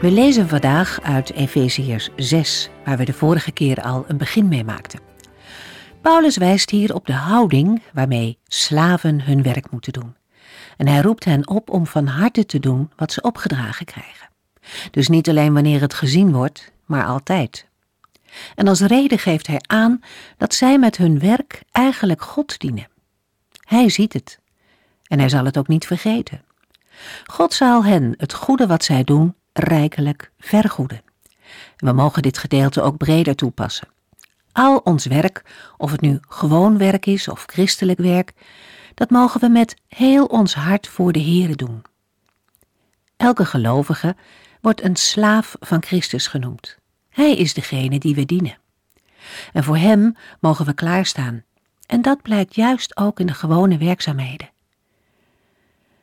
We lezen vandaag uit Efeziërs 6, waar we de vorige keer al een begin mee maakten. Paulus wijst hier op de houding waarmee slaven hun werk moeten doen. En hij roept hen op om van harte te doen wat ze opgedragen krijgen. Dus niet alleen wanneer het gezien wordt, maar altijd. En als reden geeft hij aan dat zij met hun werk eigenlijk God dienen. Hij ziet het. En hij zal het ook niet vergeten. God zal hen het goede wat zij doen rijkelijk vergoeden. We mogen dit gedeelte ook breder toepassen. Al ons werk, of het nu gewoon werk is of christelijk werk, dat mogen we met heel ons hart voor de Here doen. Elke gelovige wordt een slaaf van Christus genoemd. Hij is degene die we dienen. En voor Hem mogen we klaarstaan. En dat blijkt juist ook in de gewone werkzaamheden.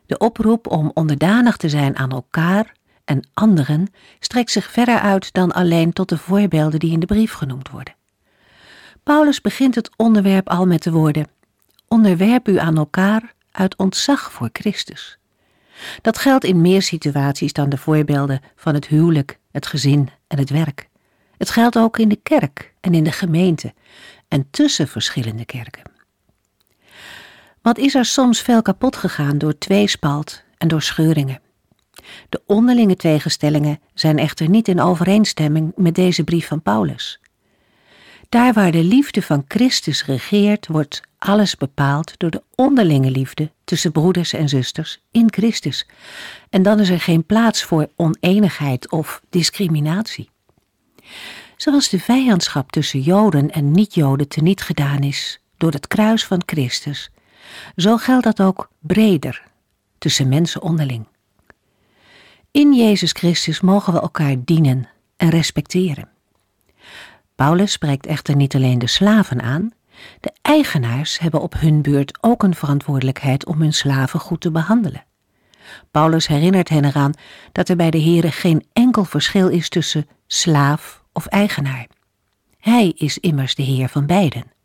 De oproep om onderdanig te zijn aan elkaar en anderen strekt zich verder uit dan alleen tot de voorbeelden die in de brief genoemd worden. Paulus begint het onderwerp al met de woorden: Onderwerp u aan elkaar uit ontzag voor Christus. Dat geldt in meer situaties dan de voorbeelden van het huwelijk, het gezin en het werk. Het geldt ook in de kerk en in de gemeente en tussen verschillende kerken. Wat is er soms veel kapot gegaan door tweespalt en door scheuringen? De onderlinge tegenstellingen zijn echter niet in overeenstemming met deze brief van Paulus. Daar waar de liefde van Christus regeert, wordt alles bepaald door de onderlinge liefde tussen broeders en zusters in Christus. En dan is er geen plaats voor oneenigheid of discriminatie. Zoals de vijandschap tussen Joden en niet-Joden teniet gedaan is door het kruis van Christus, zo geldt dat ook breder tussen mensen onderling. In Jezus Christus mogen we elkaar dienen en respecteren. Paulus spreekt echter niet alleen de slaven aan, de eigenaars hebben op hun beurt ook een verantwoordelijkheid om hun slaven goed te behandelen. Paulus herinnert hen eraan dat er bij de Here geen enkel verschil is tussen slaaf of eigenaar. Hij is immers de Heer van beiden.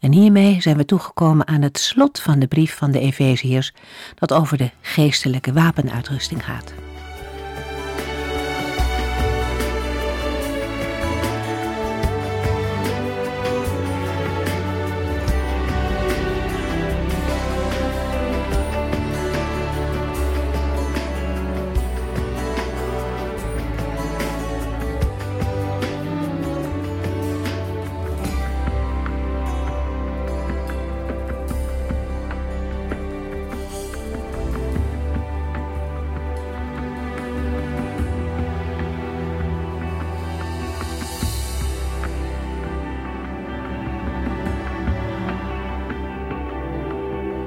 En hiermee zijn we toegekomen aan het slot van de brief van de Efeziërs, dat over de geestelijke wapenuitrusting gaat.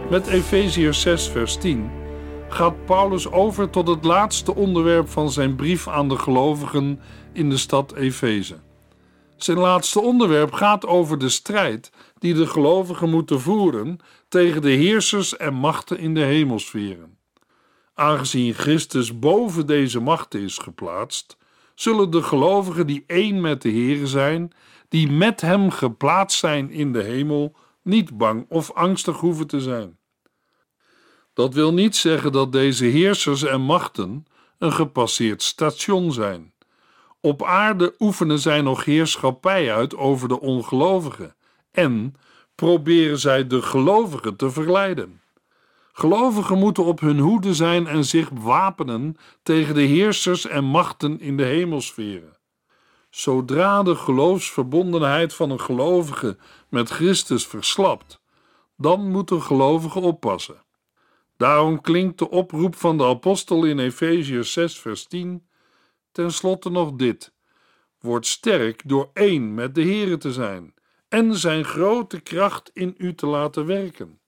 Met Efeziërs 6, vers 10 gaat Paulus over tot het laatste onderwerp van zijn brief aan de gelovigen in de stad Efeze. Zijn laatste onderwerp gaat over de strijd die de gelovigen moeten voeren tegen de heersers en machten in de hemelsferen. Aangezien Christus boven deze machten is geplaatst, zullen de gelovigen die één met de Heer zijn, die met hem geplaatst zijn in de hemel, niet bang of angstig hoeven te zijn. Dat wil niet zeggen dat deze heersers en machten een gepasseerd station zijn. Op aarde oefenen zij nog heerschappij uit over de ongelovigen en proberen zij de gelovigen te verleiden. Gelovigen moeten op hun hoede zijn en zich wapenen tegen de heersers en machten in de hemelsferen. Zodra de geloofsverbondenheid van een gelovige met Christus verslapt, dan moeten gelovigen oppassen. Daarom klinkt de oproep van de apostel in Efeziërs 6, vers 10 ten slotte nog dit: Word sterk door één met de Here te zijn en zijn grote kracht in u te laten werken.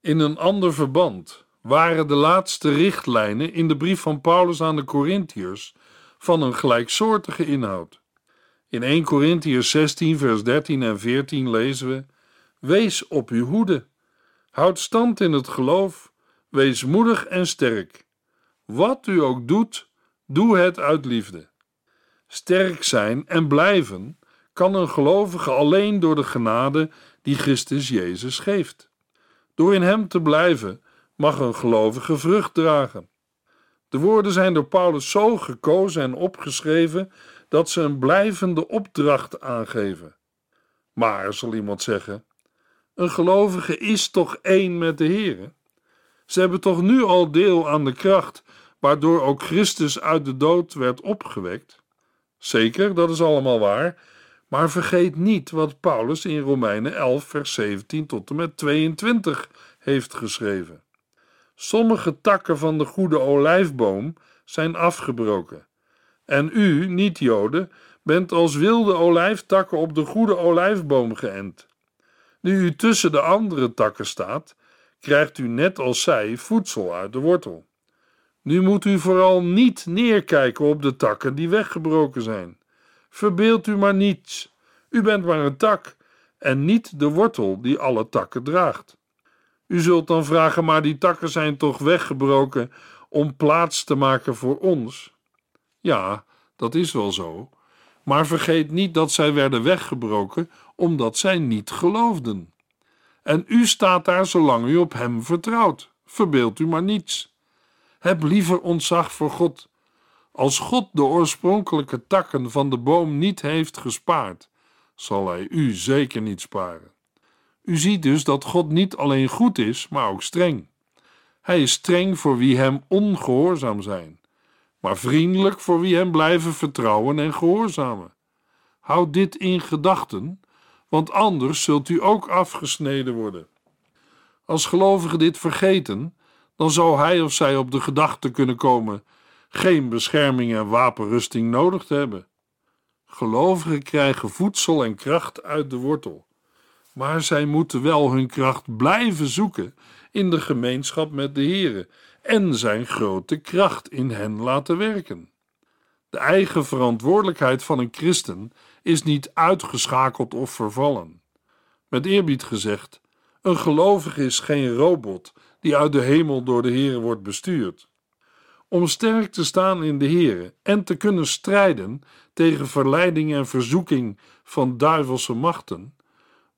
In een ander verband waren de laatste richtlijnen in de brief van Paulus aan de Corinthiërs van een gelijksoortige inhoud. In 1 Corinthiërs 16, vers 13 en 14 lezen we: Wees op uw hoede, houd stand in het geloof, wees moedig en sterk. Wat u ook doet, doe het uit liefde. Sterk zijn en blijven kan een gelovige alleen door de genade die Christus Jezus geeft. Door in Hem te blijven mag een gelovige vrucht dragen. De woorden zijn door Paulus zo gekozen en opgeschreven dat ze een blijvende opdracht aangeven. Maar, zal iemand zeggen, een gelovige is toch één met de Heer? Ze hebben toch nu al deel aan de kracht waardoor ook Christus uit de dood werd opgewekt? Zeker, dat is allemaal waar, maar vergeet niet wat Paulus in Romeinen 11, vers 17 tot en met 22 heeft geschreven. Sommige takken van de goede olijfboom zijn afgebroken. En u, niet-Joden, bent als wilde olijftakken op de goede olijfboom geënt. Nu u tussen de andere takken staat, krijgt u net als zij voedsel uit de wortel. Nu moet u vooral niet neerkijken op de takken die weggebroken zijn. Verbeeld u maar niets. U bent maar een tak en niet de wortel die alle takken draagt. U zult dan vragen, maar die takken zijn toch weggebroken om plaats te maken voor ons? Ja, dat is wel zo. Maar vergeet niet dat zij werden weggebroken omdat zij niet geloofden. En u staat daar zolang u op Hem vertrouwt. Verbeeld u maar niets. Heb liever ontzag voor God. Als God de oorspronkelijke takken van de boom niet heeft gespaard, zal Hij u zeker niet sparen. U ziet dus dat God niet alleen goed is, maar ook streng. Hij is streng voor wie Hem ongehoorzaam zijn, maar vriendelijk voor wie Hem blijven vertrouwen en gehoorzamen. Houd dit in gedachten, want anders zult u ook afgesneden worden. Als gelovigen dit vergeten, dan zou hij of zij op de gedachte kunnen komen geen bescherming en wapenrusting nodig te hebben. Gelovigen krijgen voedsel en kracht uit de wortel, maar zij moeten wel hun kracht blijven zoeken in de gemeenschap met de Here en zijn grote kracht in hen laten werken. De eigen verantwoordelijkheid van een christen is niet uitgeschakeld of vervallen. Met eerbied gezegd, een gelovige is geen robot die uit de hemel door de Heer wordt bestuurd. Om sterk te staan in de Heer en te kunnen strijden tegen verleiding en verzoeking van duivelse machten,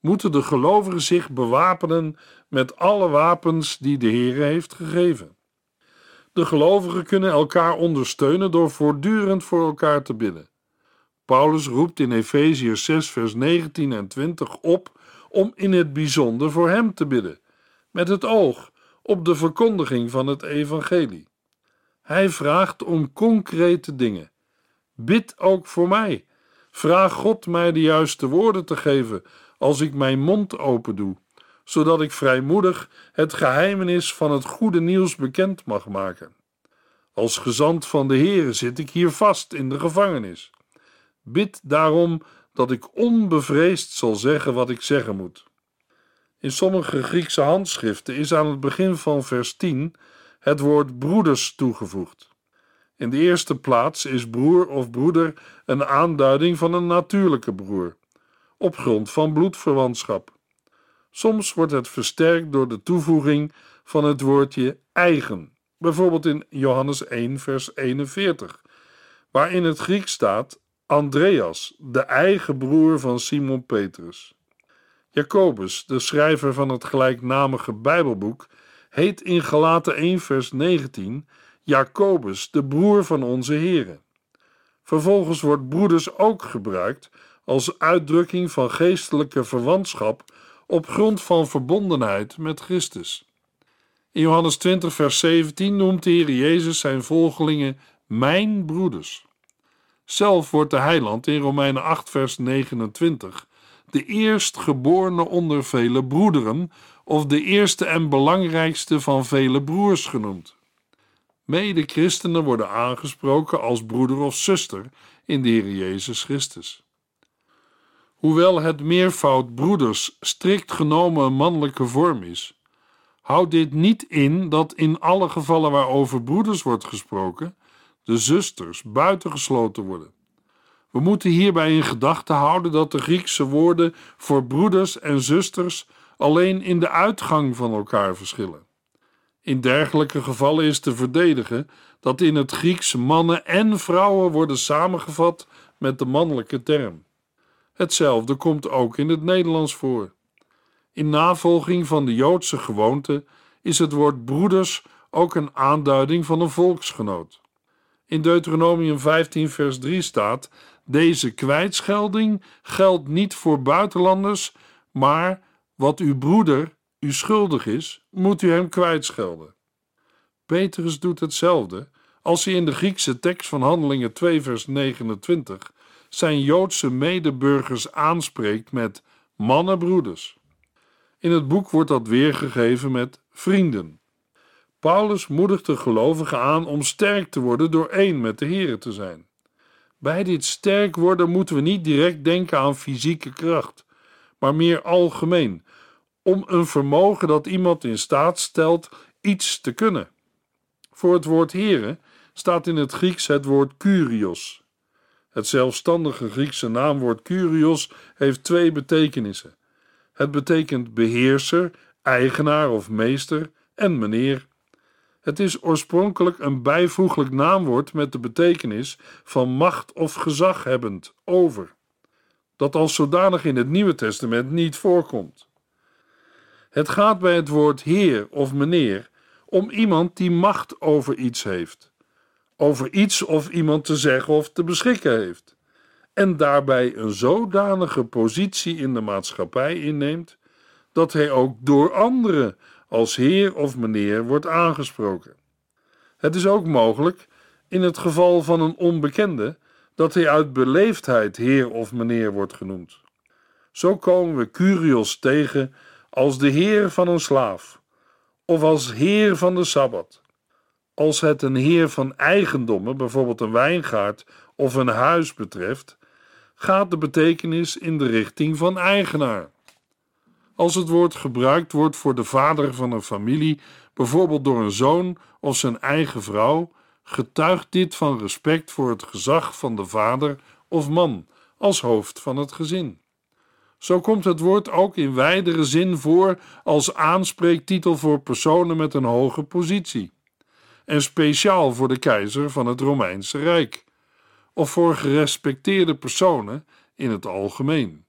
moeten de gelovigen zich bewapenen met alle wapens die de Heer heeft gegeven. De gelovigen kunnen elkaar ondersteunen door voortdurend voor elkaar te bidden. Paulus roept in Efeziërs 6, vers 19 en 20 op om in het bijzonder voor hem te bidden, met het oog op de verkondiging van het evangelie. Hij vraagt om concrete dingen. Bid ook voor mij. Vraag God mij de juiste woorden te geven als ik mijn mond open doe, zodat ik vrijmoedig het geheimenis van het goede nieuws bekend mag maken. Als gezant van de Heere zit ik hier vast in de gevangenis. Bid daarom dat ik onbevreesd zal zeggen wat ik zeggen moet. In sommige Griekse handschriften is aan het begin van vers 10 het woord broeders toegevoegd. In de eerste plaats is broer of broeder een aanduiding van een natuurlijke broer, op grond van bloedverwantschap. Soms wordt het versterkt door de toevoeging van het woordje eigen, bijvoorbeeld in Johannes 1, vers 41, waar in het Grieks staat Andreas, de eigen broer van Simon Petrus. Jacobus, de schrijver van het gelijknamige Bijbelboek, heet in Galaten 1 vers 19 Jacobus, de broer van onze Here. Vervolgens wordt broeders ook gebruikt als uitdrukking van geestelijke verwantschap op grond van verbondenheid met Christus. In Johannes 20 vers 17 noemt de Heer Jezus zijn volgelingen mijn broeders. Zelf wordt de heiland in Romeinen 8 vers 29 de eerstgeborene onder vele broederen, of de eerste en belangrijkste van vele broers genoemd. Mede-christenen worden aangesproken als broeder of zuster in de Heer Jezus Christus. Hoewel het meervoud broeders strikt genomen een mannelijke vorm is, houdt dit niet in dat in alle gevallen waarover broeders wordt gesproken, de zusters, buitengesloten worden. We moeten hierbij in gedachten houden dat de Griekse woorden voor broeders en zusters alleen in de uitgang van elkaar verschillen. In dergelijke gevallen is te verdedigen dat in het Grieks mannen en vrouwen worden samengevat met de mannelijke term. Hetzelfde komt ook in het Nederlands voor. In navolging van de Joodse gewoonte is het woord broeders ook een aanduiding van een volksgenoot. In Deuteronomium 15, vers 3 staat: Deze kwijtschelding geldt niet voor buitenlanders, maar wat uw broeder u schuldig is, moet u hem kwijtschelden. Petrus doet hetzelfde als hij in de Griekse tekst van Handelingen 2, vers 29 zijn Joodse medeburgers aanspreekt met mannenbroeders. In het boek wordt dat weergegeven met vrienden. Paulus moedigt de gelovigen aan om sterk te worden door één met de Here te zijn. Bij dit sterk worden moeten we niet direct denken aan fysieke kracht, maar meer algemeen, om een vermogen dat iemand in staat stelt iets te kunnen. Voor het woord heren staat in het Grieks het woord kurios. Het zelfstandige Griekse naamwoord kurios heeft twee betekenissen. Het betekent beheerser, eigenaar of meester en meneer. Het is oorspronkelijk een bijvoeglijk naamwoord met de betekenis van macht of gezaghebbend over, dat als zodanig in het Nieuwe Testament niet voorkomt. Het gaat bij het woord heer of meneer om iemand die macht over iets heeft, over iets of iemand te zeggen of te beschikken heeft, en daarbij een zodanige positie in de maatschappij inneemt dat hij ook door anderen als heer of meneer wordt aangesproken. Het is ook mogelijk, in het geval van een onbekende, dat hij uit beleefdheid heer of meneer wordt genoemd. Zo komen we Curios tegen als de heer van een slaaf, of als heer van de sabbat. Als het een heer van eigendommen, bijvoorbeeld een wijngaard of een huis betreft, gaat de betekenis in de richting van eigenaar. Als het woord gebruikt wordt voor de vader van een familie, bijvoorbeeld door een zoon of zijn eigen vrouw, getuigt dit van respect voor het gezag van de vader of man als hoofd van het gezin. Zo komt het woord ook in wijdere zin voor als aanspreektitel voor personen met een hoge positie, en speciaal voor de keizer van het Romeinse Rijk, of voor gerespecteerde personen in het algemeen.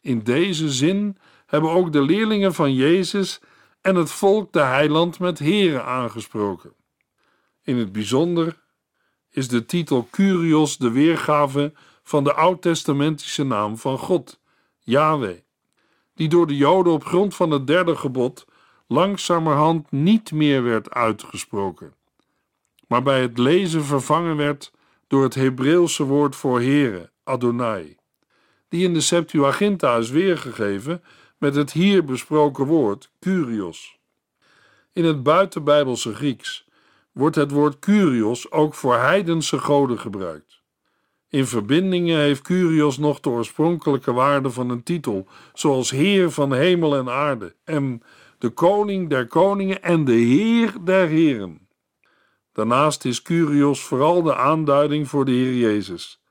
In deze zin hebben ook de leerlingen van Jezus en het volk de heiland met heren aangesproken. In het bijzonder is de titel Curios de weergave van de oud-testamentische naam van God Yahweh, die door de Joden op grond van het derde gebod langzamerhand niet meer werd uitgesproken, maar bij het lezen vervangen werd door het Hebreeuwse woord voor Heere, Adonai, die in de Septuaginta is weergegeven met het hier besproken woord Kurios. In het buitenbijbelse Grieks wordt het woord Kurios ook voor heidense goden gebruikt. In verbindingen heeft Curios nog de oorspronkelijke waarde van een titel, zoals Heer van hemel en aarde en de Koning der koningen en de Heer der heren. Daarnaast is Curios vooral de aanduiding voor de Heer Jezus.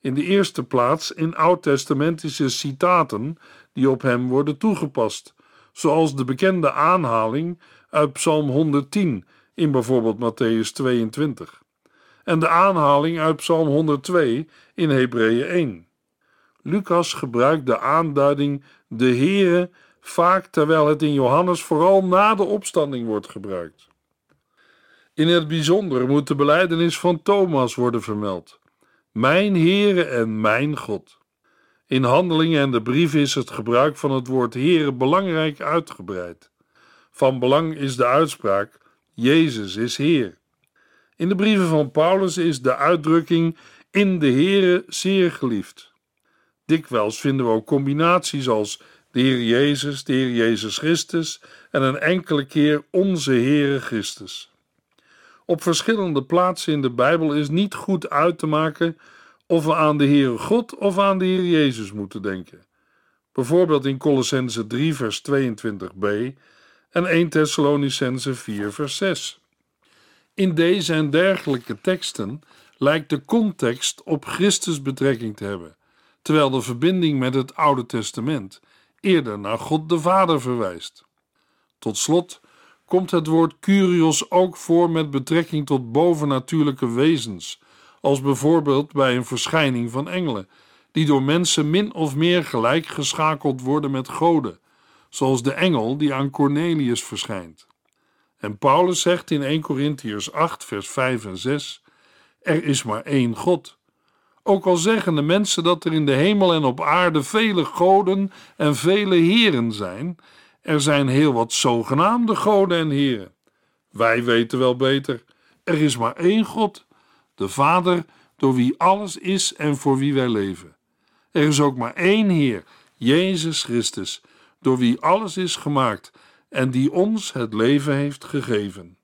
In de eerste plaats in oud-testamentische citaten die op hem worden toegepast, zoals de bekende aanhaling uit Psalm 110 in bijvoorbeeld Matthäus 22 en de aanhaling uit Psalm 102 in Hebreeën 1. Lucas gebruikt de aanduiding de Heere vaak terwijl het in Johannes vooral na de opstanding wordt gebruikt. In het bijzonder moet de beleidenis van Thomas worden vermeld. Mijn Heere en mijn God. In handelingen en de brief is het gebruik van het woord Heere belangrijk uitgebreid. Van belang is de uitspraak: Jezus is Heer. In de brieven van Paulus is de uitdrukking in de Heere zeer geliefd. Dikwijls vinden we ook combinaties als de Heer Jezus, de Heer Jezus Christus en een enkele keer onze Heere Christus. Op verschillende plaatsen in de Bijbel is niet goed uit te maken of we aan de Heere God of aan de Heer Jezus moeten denken. Bijvoorbeeld in Colossense 3 vers 22b en 1 Thessalonicense 4 vers 6. In deze en dergelijke teksten lijkt de context op Christus betrekking te hebben, terwijl de verbinding met het Oude Testament eerder naar God de Vader verwijst. Tot slot komt het woord kurios ook voor met betrekking tot bovennatuurlijke wezens, als bijvoorbeeld bij een verschijning van engelen, die door mensen min of meer gelijk geschakeld worden met goden, zoals de engel die aan Cornelius verschijnt. En Paulus zegt in 1 Corinthiërs 8, vers 5 en 6: Er is maar één God. Ook al zeggen de mensen dat er in de hemel en op aarde vele goden en vele heren zijn, er zijn heel wat zogenaamde goden en heren. Wij weten wel beter. Er is maar één God, de Vader, door wie alles is en voor wie wij leven. Er is ook maar één Heer, Jezus Christus, door wie alles is gemaakt en die ons het leven heeft gegeven.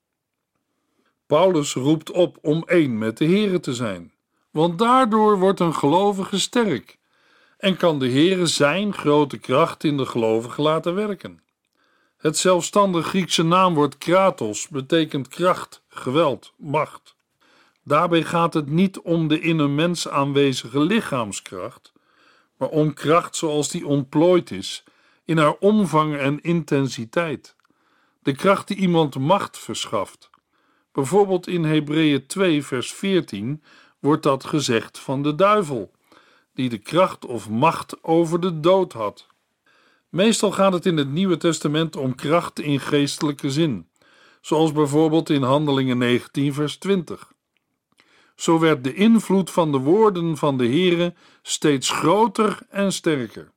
Paulus roept op om één met de Heere te zijn, want daardoor wordt een gelovige sterk en kan de Heere zijn grote kracht in de gelovige laten werken. Het zelfstandig Griekse naamwoord kratos betekent kracht, geweld, macht. Daarbij gaat het niet om de in een mens aanwezige lichaamskracht, maar om kracht zoals die ontplooid is in haar omvang en intensiteit. De kracht die iemand macht verschaft. Bijvoorbeeld in Hebreeën 2, vers 14 wordt dat gezegd van de duivel, die de kracht of macht over de dood had. Meestal gaat het in het Nieuwe Testament om kracht in geestelijke zin, zoals bijvoorbeeld in Handelingen 19, vers 20. Zo werd de invloed van de woorden van de Here steeds groter en sterker.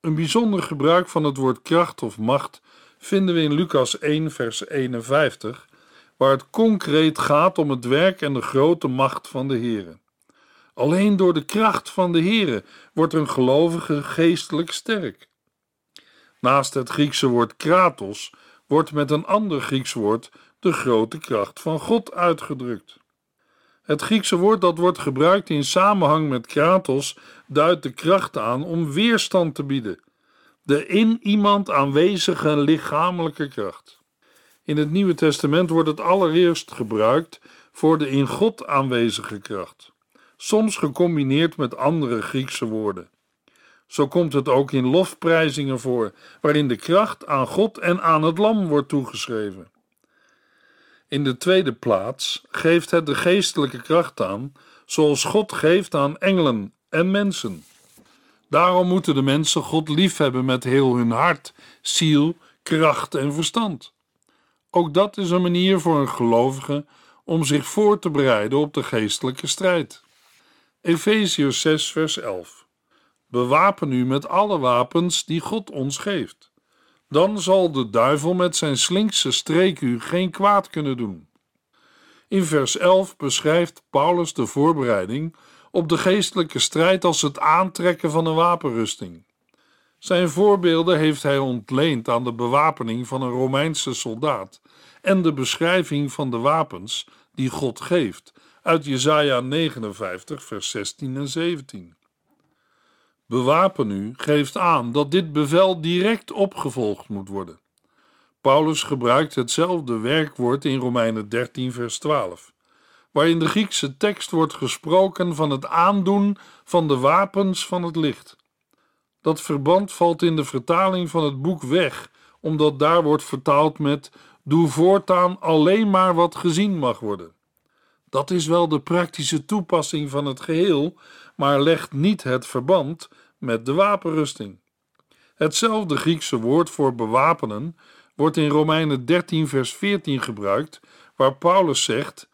Een bijzonder gebruik van het woord kracht of macht vinden we in Lucas 1, vers 51, waar het concreet gaat om het werk en de grote macht van de Here. Alleen door de kracht van de Here wordt een gelovige geestelijk sterk. Naast het Griekse woord kratos wordt met een ander Grieks woord de grote kracht van God uitgedrukt. Het Griekse woord dat wordt gebruikt in samenhang met kratos duidt de kracht aan om weerstand te bieden. De in iemand aanwezige lichamelijke kracht. In het Nieuwe Testament wordt het allereerst gebruikt voor de in God aanwezige kracht, soms gecombineerd met andere Griekse woorden. Zo komt het ook in lofprijzingen voor, waarin de kracht aan God en aan het Lam wordt toegeschreven. In de tweede plaats geeft het de geestelijke kracht aan, zoals God geeft aan engelen en mensen. Daarom moeten de mensen God liefhebben met heel hun hart, ziel, kracht en verstand. Ook dat is een manier voor een gelovige om zich voor te bereiden op de geestelijke strijd. Efeziërs 6, vers 11. Bewapen u met alle wapens die God ons geeft. Dan zal de duivel met zijn slinkse streek u geen kwaad kunnen doen. In vers 11 beschrijft Paulus de voorbereiding op de geestelijke strijd als het aantrekken van een wapenrusting. Zijn voorbeelden heeft hij ontleend aan de bewapening van een Romeinse soldaat en de beschrijving van de wapens die God geeft uit Jesaja 59 vers 16 en 17. Bewapen u geeft aan dat dit bevel direct opgevolgd moet worden. Paulus gebruikt hetzelfde werkwoord in Romeinen 13, vers 12, waarin de Griekse tekst wordt gesproken van het aandoen van de wapens van het licht. Dat verband valt in de vertaling van het boek weg, omdat daar wordt vertaald met: Doe voortaan alleen maar wat gezien mag worden. Dat is wel de praktische toepassing van het geheel, maar legt niet het verband met de wapenrusting. Hetzelfde Griekse woord voor bewapenen wordt in Romeinen 13, vers 14 gebruikt, waar Paulus zegt: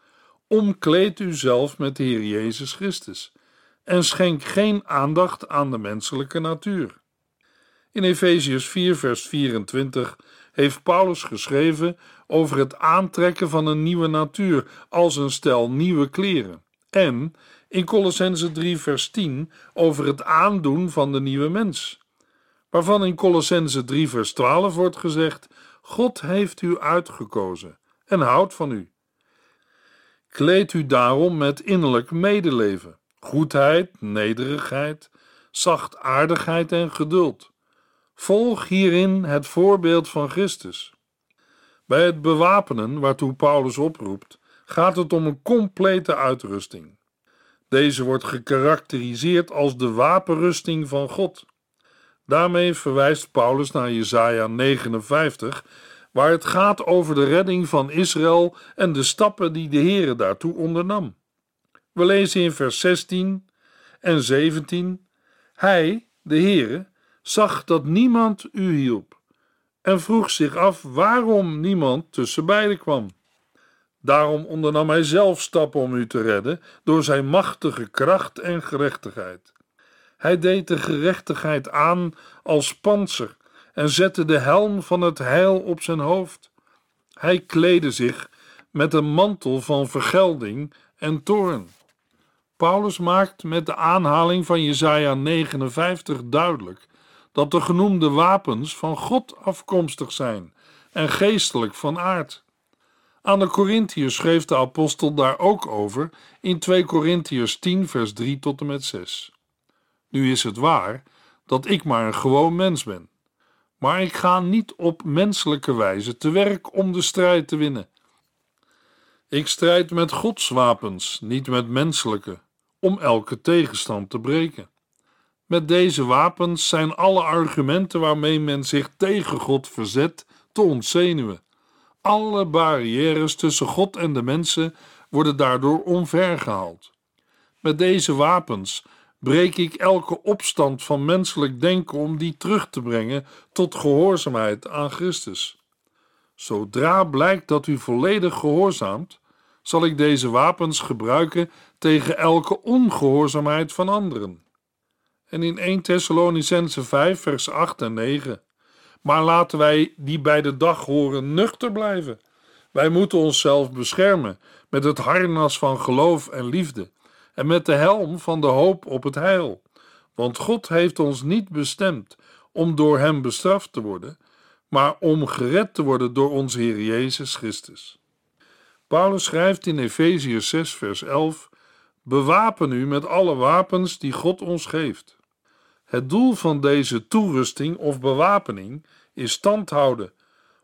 Omkleed u zelf met de Heer Jezus Christus en schenk geen aandacht aan de menselijke natuur. In Efeziërs 4, vers 24 heeft Paulus geschreven over het aantrekken van een nieuwe natuur als een stel nieuwe kleren. En in Colossense 3, vers 10 over het aandoen van de nieuwe mens. Waarvan in Colossense 3, vers 12 wordt gezegd: God heeft u uitgekozen en houdt van u. Kleed u daarom met innerlijk medeleven, goedheid, nederigheid, zachtaardigheid en geduld. Volg hierin het voorbeeld van Christus. Bij het bewapenen waartoe Paulus oproept, gaat het om een complete uitrusting. Deze wordt gekarakteriseerd als de wapenrusting van God. Daarmee verwijst Paulus naar Jesaja 59, waar het gaat over de redding van Israël en de stappen die de Heere daartoe ondernam. We lezen in vers 16 en 17: Hij, de Heere, zag dat niemand u hielp en vroeg zich af waarom niemand tussen beiden kwam. Daarom ondernam hij zelf stappen om u te redden door zijn machtige kracht en gerechtigheid. Hij deed de gerechtigheid aan als panzer en zette de helm van het heil op zijn hoofd. Hij kleedde zich met een mantel van vergelding en toorn. Paulus maakt met de aanhaling van Jesaja 59 duidelijk dat de genoemde wapens van God afkomstig zijn en geestelijk van aard. Aan de Corinthiërs schreef de apostel daar ook over in 2 Corinthiërs 10 vers 3 tot en met 6. Nu is het waar dat ik maar een gewoon mens ben, maar ik ga niet op menselijke wijze te werk om de strijd te winnen. Ik strijd met Gods wapens, niet met menselijke, om elke tegenstand te breken. Met deze wapens zijn alle argumenten waarmee men zich tegen God verzet te ontzenuwen. Alle barrières tussen God en de mensen worden daardoor omvergehaald. Met deze wapens breek ik elke opstand van menselijk denken om die terug te brengen tot gehoorzaamheid aan Christus. Zodra blijkt dat u volledig gehoorzaamt, zal ik deze wapens gebruiken tegen elke ongehoorzaamheid van anderen. En in 1 Thessalonicense 5 vers 8 en 9 maar laten wij die bij de dag horen nuchter blijven. Wij moeten onszelf beschermen met het harnas van geloof en liefde en met de helm van de hoop op het heil. Want God heeft ons niet bestemd om door Hem bestraft te worden, maar om gered te worden door onze Heer Jezus Christus. Paulus schrijft in Efeziërs 6, vers 11: Bewapen u met alle wapens die God ons geeft. Het doel van deze toerusting of bewapening is stand houden,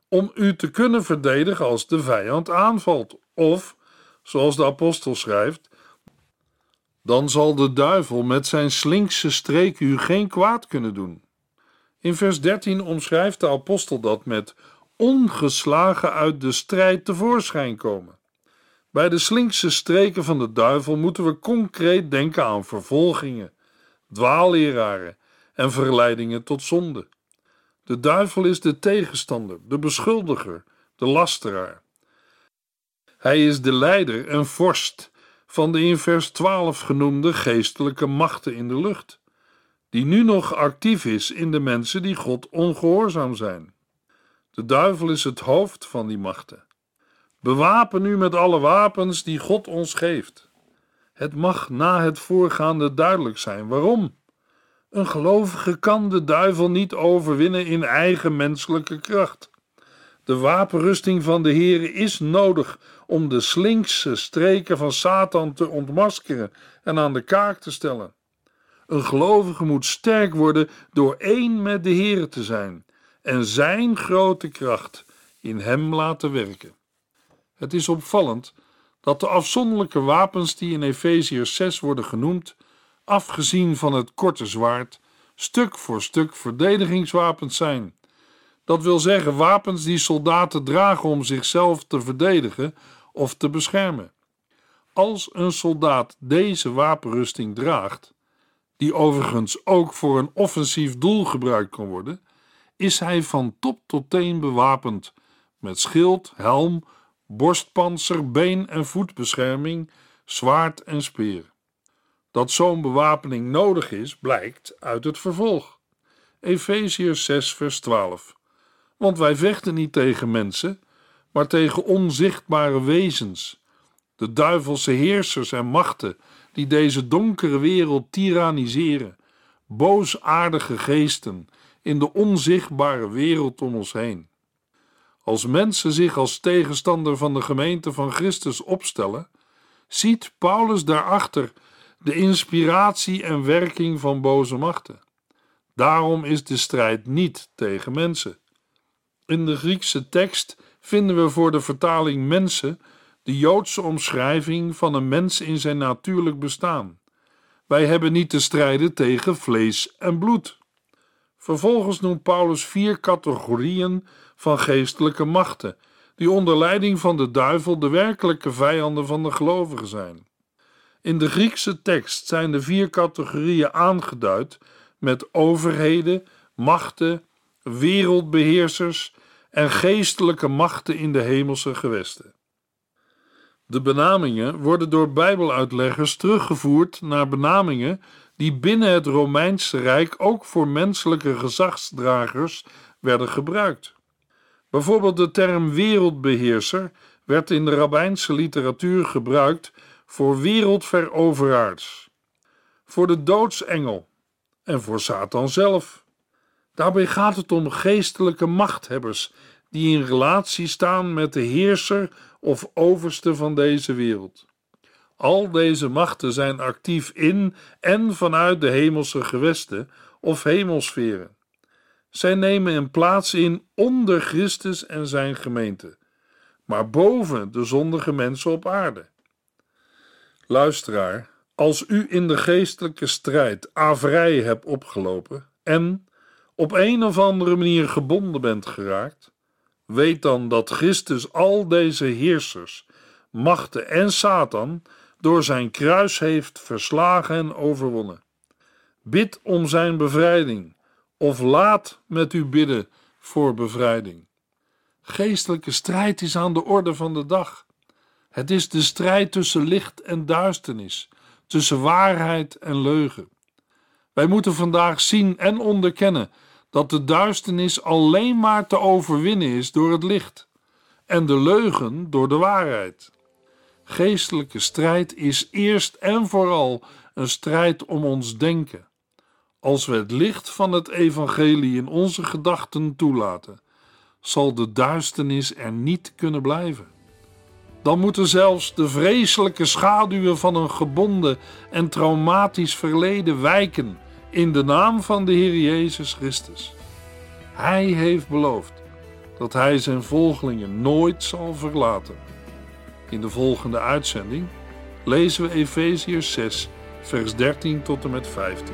om u te kunnen verdedigen als de vijand aanvalt. Of, zoals de apostel schrijft, dan zal de duivel met zijn slinkse streek u geen kwaad kunnen doen. In vers 13 omschrijft de apostel dat met ongeslagen uit de strijd tevoorschijn komen. Bij de slinkse streken van de duivel moeten we concreet denken aan vervolgingen, dwaalleraren en verleidingen tot zonde. De duivel is de tegenstander, de beschuldiger, de lasteraar. Hij is de leider en vorst van de in vers 12 genoemde geestelijke machten in de lucht, die nu nog actief is in de mensen die God ongehoorzaam zijn. De duivel is het hoofd van die machten. Bewapen u met alle wapens die God ons geeft. Het mag na het voorgaande duidelijk zijn waarom. Een gelovige kan de duivel niet overwinnen in eigen menselijke kracht. De wapenrusting van de Heer is nodig om de slinkse streken van Satan te ontmaskeren en aan de kaak te stellen. Een gelovige moet sterk worden door één met de Heer te zijn en zijn grote kracht in hem laten werken. Het is opvallend dat de afzonderlijke wapens die in Efeziërs 6 worden genoemd afgezien van het korte zwaard, stuk voor stuk verdedigingswapens zijn. Dat wil zeggen wapens die soldaten dragen om zichzelf te verdedigen of te beschermen. Als een soldaat deze wapenrusting draagt, die overigens ook voor een offensief doel gebruikt kan worden, is hij van top tot teen bewapend met schild, helm, borstpanzer, been- en voetbescherming, zwaard en speer. Dat zo'n bewapening nodig is, blijkt uit het vervolg. Efeziërs 6, vers 12. Want wij vechten niet tegen mensen, maar tegen onzichtbare wezens, de duivelse heersers en machten die deze donkere wereld tyranniseren, boosaardige geesten in de onzichtbare wereld om ons heen. Als mensen zich als tegenstander van de gemeente van Christus opstellen, ziet Paulus daarachter de inspiratie en werking van boze machten. Daarom is de strijd niet tegen mensen. In de Griekse tekst vinden we voor de vertaling mensen de Joodse omschrijving van een mens in zijn natuurlijk bestaan. Wij hebben niet te strijden tegen vlees en bloed. Vervolgens noemt Paulus vier categorieën van geestelijke machten, die onder leiding van de duivel de werkelijke vijanden van de gelovigen zijn. In de Griekse tekst zijn de vier categorieën aangeduid met overheden, machten, wereldbeheersers en geestelijke machten in de hemelse gewesten. De benamingen worden door Bijbeluitleggers teruggevoerd naar benamingen die binnen het Romeinse Rijk ook voor menselijke gezagsdragers werden gebruikt. Bijvoorbeeld de term wereldbeheerser werd in de rabbijnse literatuur gebruikt voor wereldveroveraars, voor de doodsengel en voor Satan zelf. Daarbij gaat het om geestelijke machthebbers die in relatie staan met de heerser of overste van deze wereld. Al deze machten zijn actief in en vanuit de hemelse gewesten of hemelsferen. Zij nemen een plaats in onder Christus en zijn gemeente, maar boven de zondige mensen op aarde. Luisteraar, als u in de geestelijke strijd averij hebt opgelopen en op een of andere manier gebonden bent geraakt, weet dan dat Christus al deze heersers, machten en Satan door zijn kruis heeft verslagen en overwonnen. Bid om zijn bevrijding, of laat met u bidden voor bevrijding. Geestelijke strijd is aan de orde van de dag. Het is de strijd tussen licht en duisternis, tussen waarheid en leugen. Wij moeten vandaag zien en onderkennen dat de duisternis alleen maar te overwinnen is door het licht en de leugen door de waarheid. Geestelijke strijd is eerst en vooral een strijd om ons denken. Als we het licht van het evangelie in onze gedachten toelaten, zal de duisternis er niet kunnen blijven. Dan moeten zelfs de vreselijke schaduwen van een gebonden en traumatisch verleden wijken in de naam van de Heer Jezus Christus. Hij heeft beloofd dat hij zijn volgelingen nooit zal verlaten. In de volgende uitzending lezen we Efeziërs 6, vers 13 tot en met 15.